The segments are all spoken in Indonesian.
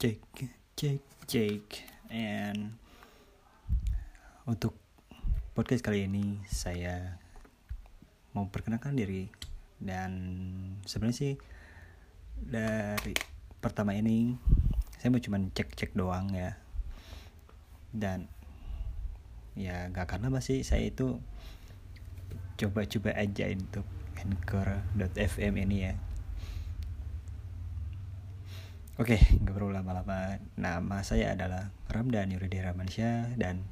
cek cek cek and untuk podcast kali ini saya mau perkenalkan diri. Dan sebenarnya sih dari pertama ini saya mau cuman cek cek doang ya. Dan ya gak karena masih saya itu coba-coba aja untuk anchor.fm ini ya Oke, nggak perlu lama-lama. Nama saya adalah Ramdan Yuridi Ramansyah dan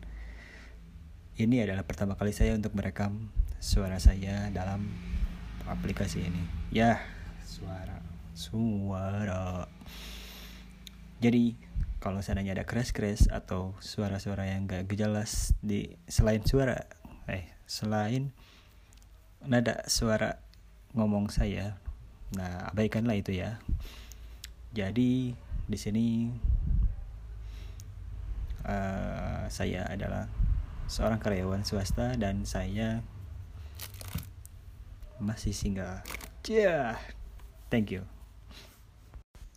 ini adalah pertama kali saya untuk merekam suara saya dalam aplikasi ini. Ya, suara, suara. Jadi kalau seandainya ada crash-crash atau suara-suara yang gak jelas di selain suara, eh selain nada suara ngomong saya, nah abaikanlah itu ya. Jadi di sini uh, saya adalah seorang karyawan swasta dan saya masih single. Yeah, thank you.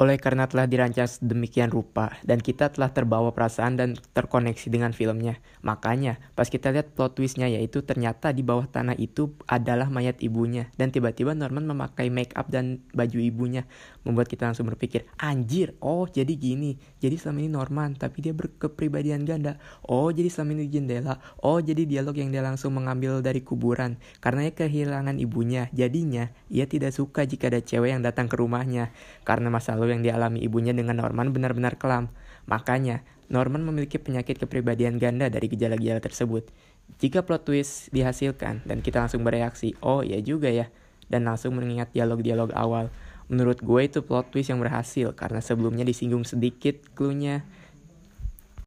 Oleh karena telah dirancang demikian rupa dan kita telah terbawa perasaan dan terkoneksi dengan filmnya. Makanya pas kita lihat plot twistnya yaitu ternyata di bawah tanah itu adalah mayat ibunya. Dan tiba-tiba Norman memakai make up dan baju ibunya. Membuat kita langsung berpikir, anjir, oh jadi gini. Jadi selama ini Norman, tapi dia berkepribadian ganda. Oh jadi selama ini jendela. Oh jadi dialog yang dia langsung mengambil dari kuburan. Karena ia kehilangan ibunya. Jadinya ia tidak suka jika ada cewek yang datang ke rumahnya. Karena masa lalu yang dialami ibunya dengan Norman benar-benar kelam. Makanya, Norman memiliki penyakit kepribadian ganda dari gejala-gejala tersebut. Jika plot twist dihasilkan dan kita langsung bereaksi, oh ya juga ya, dan langsung mengingat dialog-dialog awal. Menurut gue itu plot twist yang berhasil karena sebelumnya disinggung sedikit clue-nya